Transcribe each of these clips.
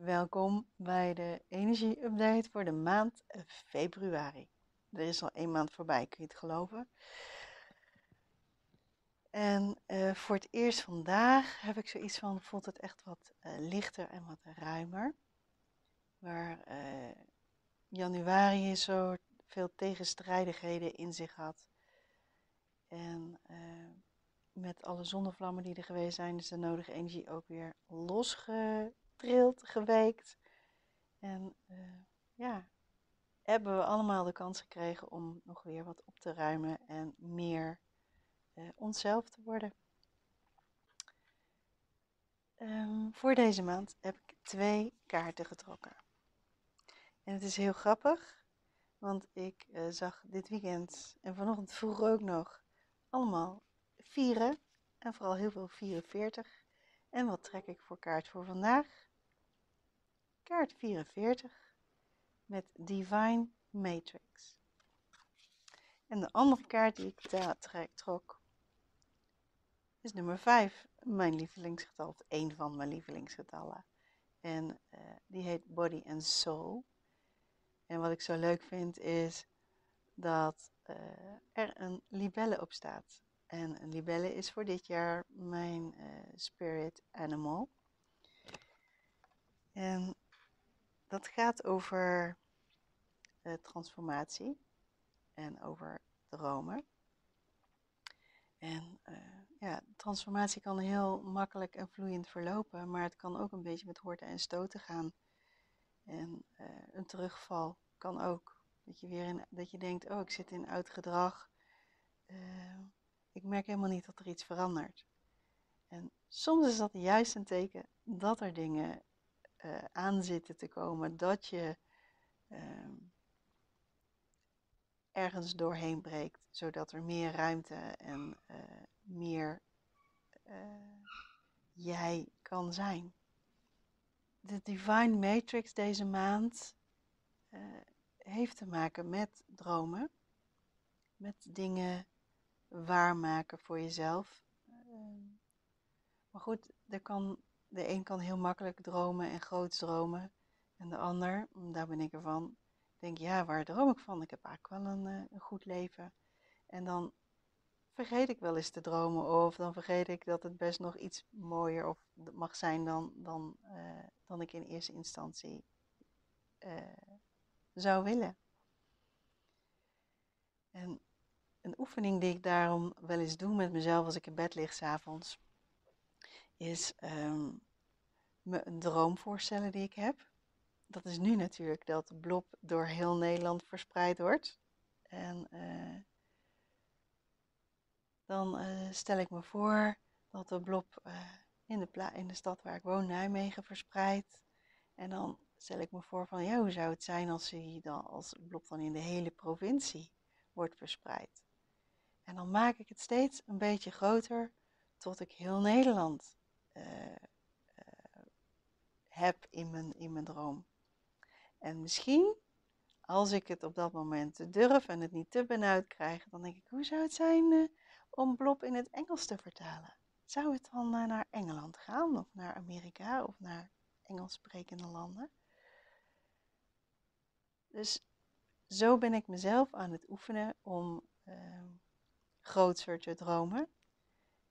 Welkom bij de energie-update voor de maand februari. Er is al één maand voorbij, kun je het geloven? En uh, voor het eerst vandaag heb ik zoiets van, voelt het echt wat uh, lichter en wat ruimer. Waar uh, januari zo veel tegenstrijdigheden in zich had. En met alle zonnevlammen die er geweest zijn, is de nodige energie ook weer losgetrild, geweekt. En ja, hebben we allemaal de kans gekregen om nog weer wat op te ruimen en meer uh, onszelf te worden. Um, voor deze maand heb ik twee kaarten getrokken. En het is heel grappig, want ik uh, zag dit weekend en vanochtend vroeg ook nog allemaal vieren. En vooral heel veel 44. En wat trek ik voor kaart voor vandaag? Kaart 44 met Divine Matrix. En de andere kaart die ik trek, trok is nummer 5, mijn lievelingsgetal, of één van mijn lievelingsgetallen. En uh, die heet Body and Soul. En wat ik zo leuk vind is dat uh, er een libelle op staat. En een libelle is voor dit jaar mijn uh, spirit animal. En dat gaat over transformatie en over dromen. En uh, ja, transformatie kan heel makkelijk en vloeiend verlopen, maar het kan ook een beetje met horten en stoten gaan. En uh, een terugval kan ook. Dat je, weer in, dat je denkt, oh, ik zit in oud gedrag. Ik merk helemaal niet dat er iets verandert. En soms is dat juist een teken dat er dingen aan zitten te komen, dat je ehm, ergens doorheen breekt, zodat er meer ruimte en uh, meer uh, jij kan zijn. De Divine Matrix deze maand uh, heeft te maken met dromen, met dingen waarmaken voor jezelf. maar goed, er kan, de een kan heel makkelijk dromen en groot dromen. En de ander, daar ben ik ervan, denk, ja, waar droom ik van? Ik heb eigenlijk wel een, uh, een goed leven. En dan vergeet ik wel eens te dromen of dan vergeet ik dat het best nog iets mooier of mag zijn dan, dan, uh, dan ik in eerste instantie uh, zou willen. En een oefening die ik daarom wel eens doe met mezelf als ik in bed lig s'avonds, is um, me een droom voorstellen die ik heb dat is nu natuurlijk dat de blob door heel Nederland verspreid wordt. En uh, dan uh, stel ik me voor dat de blob uh, in, de in de stad waar ik woon, Nijmegen, verspreidt. En dan stel ik me voor van, ja, hoe zou het zijn als, hij dan, als blob dan in de hele provincie wordt verspreid. En dan maak ik het steeds een beetje groter tot ik heel Nederland heb in mijn, in mijn droom. En misschien, als ik het op dat moment durf en het niet te benauwd krijg, dan denk ik, hoe zou het zijn uh, om Blob in het Engels te vertalen? Zou het dan naar Engeland gaan, of naar Amerika, of naar Engels sprekende landen? Dus zo ben ik mezelf aan het oefenen om uh, grootser te dromen.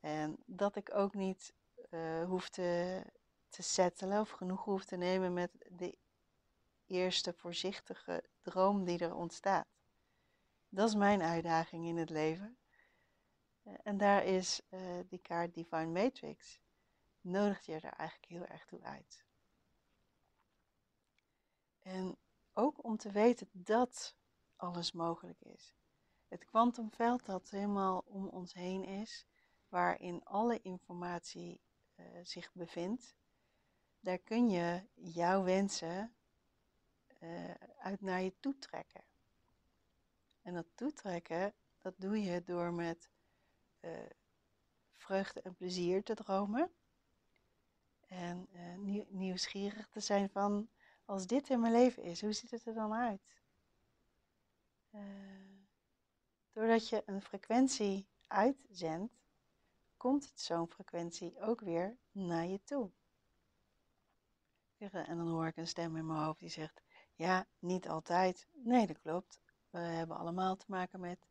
En dat ik ook niet uh, hoef te, te settelen of genoeg hoef te nemen met de eerste voorzichtige droom die er ontstaat. Dat is mijn uitdaging in het leven. Eh, en daar is uh, die kaart Divine Matrix, nodigt je er eigenlijk heel erg toe uit. En ook om te weten dat alles mogelijk is. Het kwantumveld dat helemaal om ons heen is, waarin alle informatie uh, zich bevindt, daar kun je jouw wensen uh, uit naar je toe trekken. En dat toetrekken, dat doe je door met uh, vreugde en plezier te dromen. En nieuw, nieuwsgierig te zijn van, als dit in mijn leven is, hoe ziet het er dan uit? doordat je een frequentie uitzendt, komt zo'n frequentie ook weer naar je toe. En dan hoor ik een stem in mijn hoofd die zegt, ja, niet altijd. Nee, dat klopt. We hebben allemaal te maken met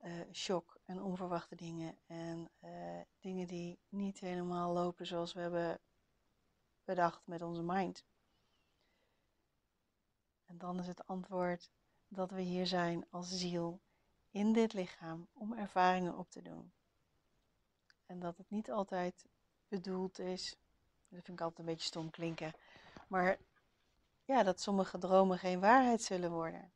uh, shock en onverwachte dingen. En uh, dingen die niet helemaal lopen zoals we hebben bedacht met onze mind. En dan is het antwoord dat we hier zijn als ziel in dit lichaam om ervaringen op te doen. En dat het niet altijd bedoeld is, dat vind ik altijd een beetje stom klinken, maar ja, dat sommige dromen geen waarheid zullen worden.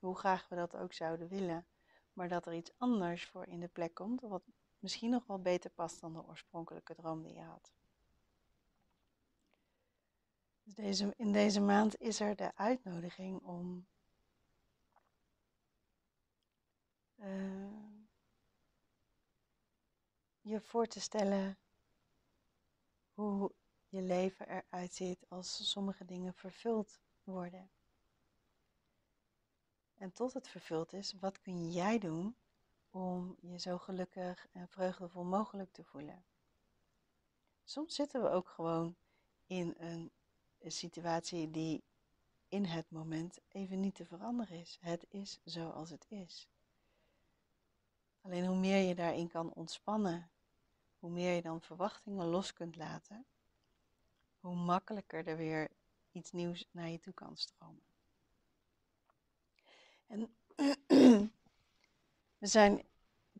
Hoe graag we dat ook zouden willen, maar dat er iets anders voor in de plek komt, wat misschien nog wel beter past dan de oorspronkelijke droom die je had. Dus deze, in deze maand is er de uitnodiging om uh, je voor te stellen hoe je leven eruit ziet als sommige dingen vervuld worden. En tot het vervuld is, wat kun jij doen om je zo gelukkig en vreugdevol mogelijk te voelen? Soms zitten we ook gewoon in een situatie die in het moment even niet te veranderen is. Het is zoals het is. Alleen hoe meer je daarin kan ontspannen, hoe meer je dan verwachtingen los kunt laten, hoe makkelijker er weer iets nieuws naar je toe kan stromen. En we zijn,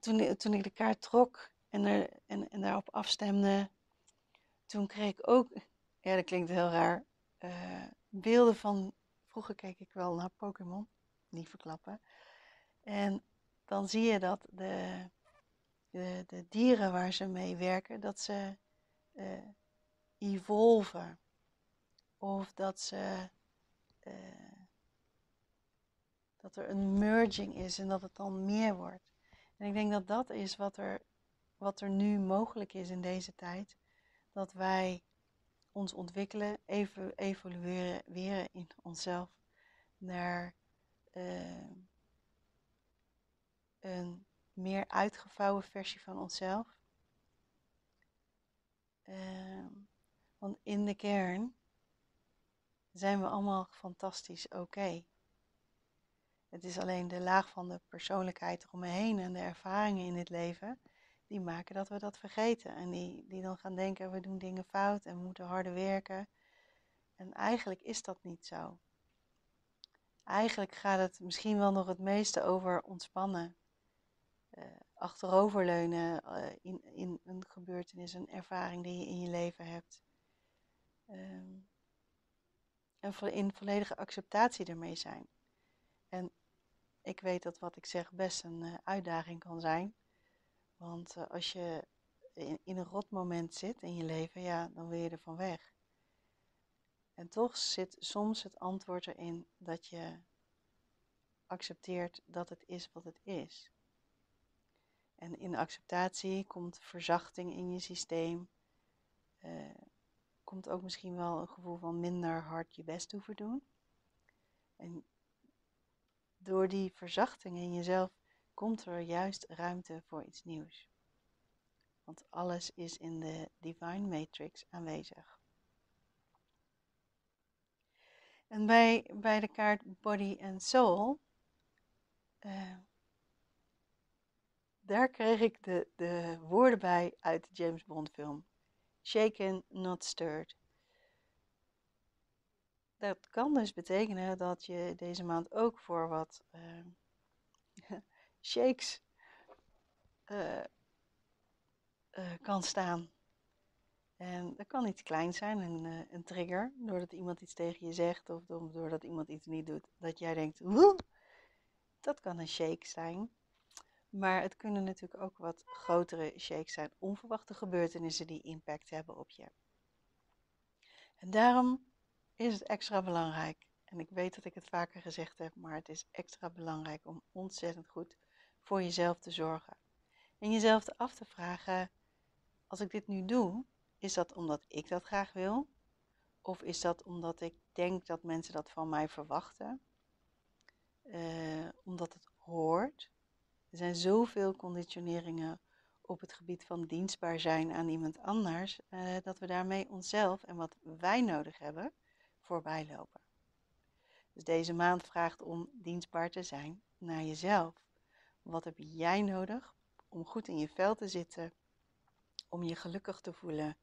toen, toen ik de kaart trok en, er, en, en daarop afstemde, toen kreeg ik ook, ja dat klinkt heel raar, uh, beelden van, vroeger keek ik wel naar Pokémon, niet verklappen. En dan zie je dat de, de, de dieren waar ze mee werken, dat ze uh, evolven. Of dat ze uh, dat er een merging is en dat het dan meer wordt. En ik denk dat dat is wat er, wat er nu mogelijk is in deze tijd. Dat wij ons ontwikkelen, even evolueren weer in onszelf naar uh, een meer uitgevouwen versie van onszelf. Uh, want in de kern zijn we allemaal fantastisch oké. Het is alleen de laag van de persoonlijkheid eromheen en de ervaringen in het leven die maken dat we dat vergeten. En die, die dan gaan denken, we doen dingen fout en we moeten harder werken. En eigenlijk is dat niet zo. Eigenlijk gaat het misschien wel nog het meeste over ontspannen. Uh, achteroverleunen uh, in, in een gebeurtenis, een ervaring die je in je leven hebt. Um, en in volledige acceptatie ermee zijn. En ik weet dat wat ik zeg best een uh, uitdaging kan zijn. Want als je in, in, een rot moment zit in je leven, ja, dan wil je er van weg. En toch zit soms het antwoord erin dat je accepteert dat het is wat het is. En in acceptatie komt verzachting in je systeem. Uh, komt ook misschien wel een gevoel van minder hard je best hoeven doen. En door die verzachting in jezelf komt er juist ruimte voor iets nieuws. Want alles is in de Divine Matrix aanwezig. En bij, bij de kaart Body and Soul, uh, daar kreeg ik de, de woorden bij uit de James Bond film. Shaken, not stirred. Dat kan dus betekenen dat je deze maand ook voor wat uh, shakes uh, uh, kan staan. En dat kan iets klein zijn, een, een trigger, doordat iemand iets tegen je zegt of doordat iemand iets niet doet, dat jij denkt, Woe! dat kan een shake zijn. Maar het kunnen natuurlijk ook wat grotere shakes zijn, onverwachte gebeurtenissen die impact hebben op je. En daarom is het extra belangrijk, en ik weet dat ik het vaker gezegd heb, maar het is extra belangrijk om ontzettend goed voor jezelf te zorgen. En jezelf af te vragen, als ik dit nu doe, is dat omdat ik dat graag wil? Of is dat omdat ik denk dat mensen dat van mij verwachten? Uh, omdat het hoort? Er zijn zoveel conditioneringen op het gebied van dienstbaar zijn aan iemand anders, uh, dat we daarmee onszelf en wat wij nodig hebben, voorbij lopen. Dus deze maand vraagt om dienstbaar te zijn naar jezelf. Wat heb jij nodig om goed in je vel te zitten, om je gelukkig te voelen,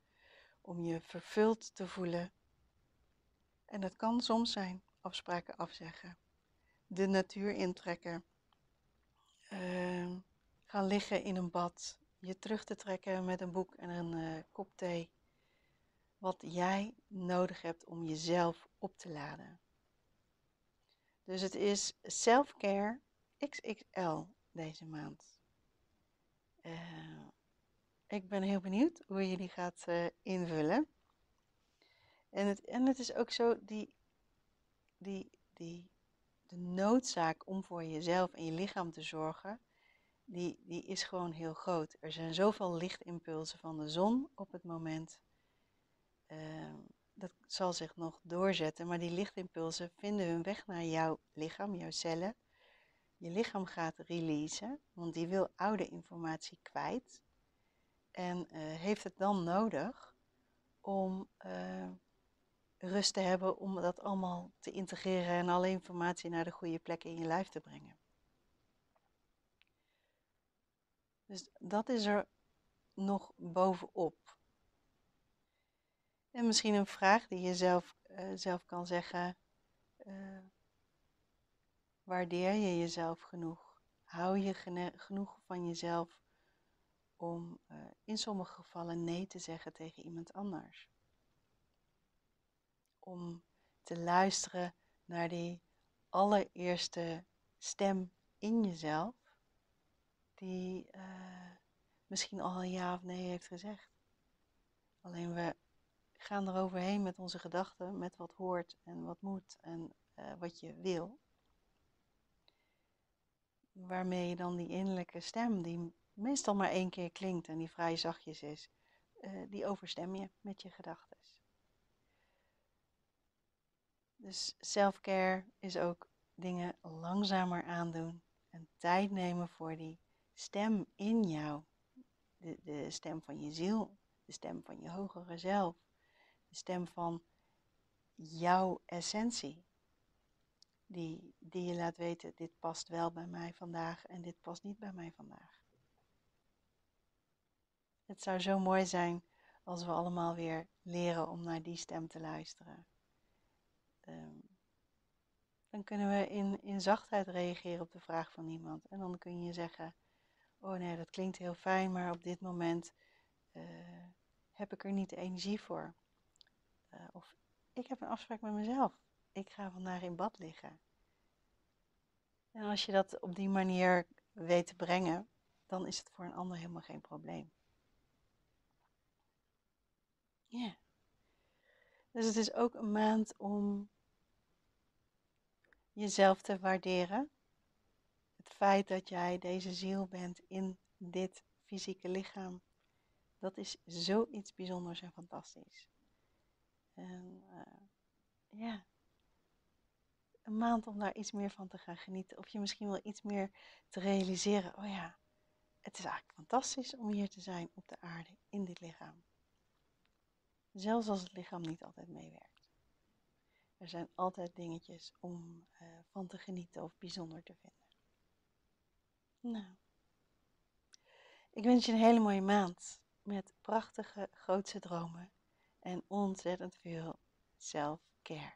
om je vervuld te voelen? En dat kan soms zijn afspraken afzeggen, de natuur intrekken, uh, gaan liggen in een bad, je terug te trekken met een boek en een uh, kop thee. Wat jij nodig hebt om jezelf op te laden. Dus het is self-care XXL deze maand. Uh, ik ben heel benieuwd hoe je die gaat uh, invullen. En het, en het is ook zo, die, die, die, de noodzaak om voor jezelf en je lichaam te zorgen, die, die is gewoon heel groot. Er zijn zoveel lichtimpulsen van de zon op het moment. Uh, dat zal zich nog doorzetten, maar die lichtimpulsen vinden hun weg naar jouw lichaam, jouw cellen. Je lichaam gaat releasen, want die wil oude informatie kwijt. En uh, heeft het dan nodig om uh, rust te hebben om dat allemaal te integreren en alle informatie naar de goede plek in je lijf te brengen. Dus dat is er nog bovenop. En misschien een vraag die je zelf, uh, zelf kan zeggen. Uh, waardeer je jezelf genoeg? Hou je genoeg van jezelf om uh, in sommige gevallen nee te zeggen tegen iemand anders? Om te luisteren naar die allereerste stem in jezelf, die misschien al een ja of nee heeft gezegd. Alleen we gaan er overheen met onze gedachten, met wat hoort en wat moet en uh, wat je wil. Waarmee je dan die innerlijke stem, die meestal maar één keer klinkt en die vrij zachtjes is, uh, die overstem je met je gedachten. Dus self-care is ook dingen langzamer aandoen en tijd nemen voor die stem in jou. De, de stem van je ziel, de stem van je hogere zelf de stem van jouw essentie. Die, die je laat weten, dit past wel bij mij vandaag en dit past niet bij mij vandaag. Het zou zo mooi zijn als we allemaal weer leren om naar die stem te luisteren. Um, dan kunnen we in, in zachtheid reageren op de vraag van iemand. En dan kun je zeggen, oh nee, dat klinkt heel fijn, maar op dit moment uh, heb ik er niet de energie voor. Uh, of ik heb een afspraak met mezelf. Ik ga vandaag in bad liggen. En als je dat op die manier weet te brengen, dan is het voor een ander helemaal geen probleem. Ja. Dus het is ook een maand om jezelf te waarderen. Het feit dat jij deze ziel bent in dit fysieke lichaam, dat is zoiets bijzonders en fantastisch. En uh, ja, een maand om daar iets meer van te gaan genieten. Of je misschien wel iets meer te realiseren. Oh ja, het is eigenlijk fantastisch om hier te zijn op de aarde, in dit lichaam. Zelfs als het lichaam niet altijd meewerkt. Er zijn altijd dingetjes om uh, van te genieten of bijzonder te vinden. Nou, ik wens je een hele mooie maand met prachtige grootse dromen en ontzettend veel self-care.